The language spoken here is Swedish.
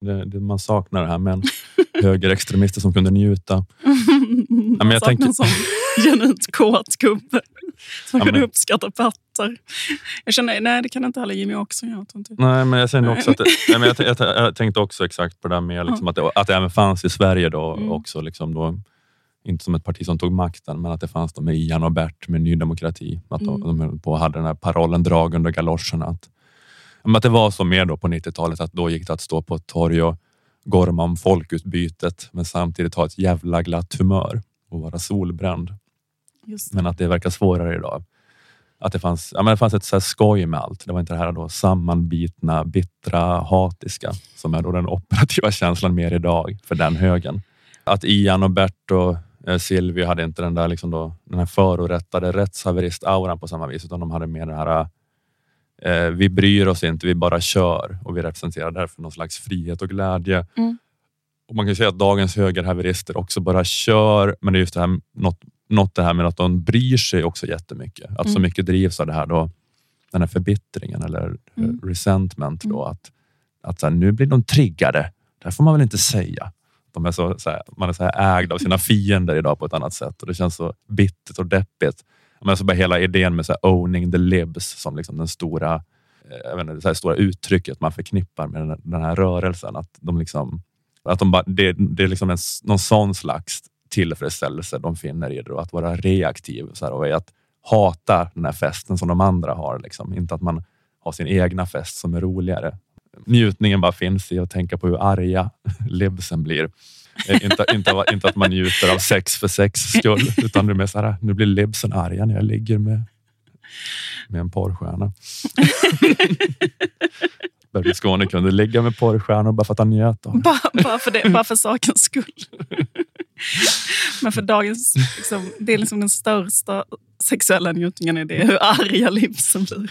Det, det, man saknar det här med högerextremister som kunde njuta. man men jag tänker- en sån genuint kåt gubbe som Ja, kunde men- uppskatta pattar. Jag känner, nej det kan inte heller Jimmy Åkesson göra. Nej, men jag, känner också att det, nej, men jag, jag, jag, tänkte också exakt på det där med liksom att, det, att det även fanns i Sverige då Mm. också, Liksom då, inte som ett parti som tog makten, men att det fanns då med Ian och Bert med Ny Demokrati. Att de, Mm. de på hade den här parollen drag under galoscherna. Att, men att det var så mer då på 90-talet att då gick det att stå på ett torg och gorma om folkutbytet, men samtidigt ha ett jävla glatt humör och vara solbränd. Men att det verkar svårare idag. Att det fanns, ja, men det fanns ett så här skoj med allt. Det var inte det här då sammanbitna, bittra, hatiska som är då den operativa känslan mer idag för den högen. Att Ian och Bert och eh, Silvio hade inte den där liksom då, den här förorättade rättshaverist-auran på samma vis, utan de hade mer det här vi bryr oss inte, vi bara kör och vi representerar därför någon slags frihet och glädje. Mm. Och man kan säga att dagens högerhaverister också bara kör, men det är just det här, något, något det här med att de bryr sig också jättemycket. Att så Mm. mycket drivs av det här då, den här förbittringen eller eh, Mm. resentment. Då, att att så här, nu blir de triggade. Det här får man väl inte säga. De är så, så här, man är så här ägd av sina fiender idag på ett annat sätt och det känns så bittert och deppigt. Men så bara hela idén med så här, owning the libs som liksom den stora, eh, jag vet inte, så här stora uttrycket man förknippar med den, den här rörelsen. Att de liksom, att de bara, det, det är liksom en, någon sån slags tillfredsställelse de finner i det. Och att vara reaktiv så här, och i att hata den här festen som de andra har. Liksom. Inte att man har sin egna fest som är roligare. Njutningen bara finns i att tänka på hur arga libsen blir. Eh, inte, inte, inte att man njuter av sex för sex skull, utan det är mer så här, nu blir libsen arga när jag ligger med, med en porrstjärna. Bertil Skåne kunde ligga med porrstjärnor bara för att han njöt av det. Bara, bara, för det, bara för sakens skull. Men för dagens, liksom, det är liksom den största sexuella njutningen i det, hur arga livsen blir.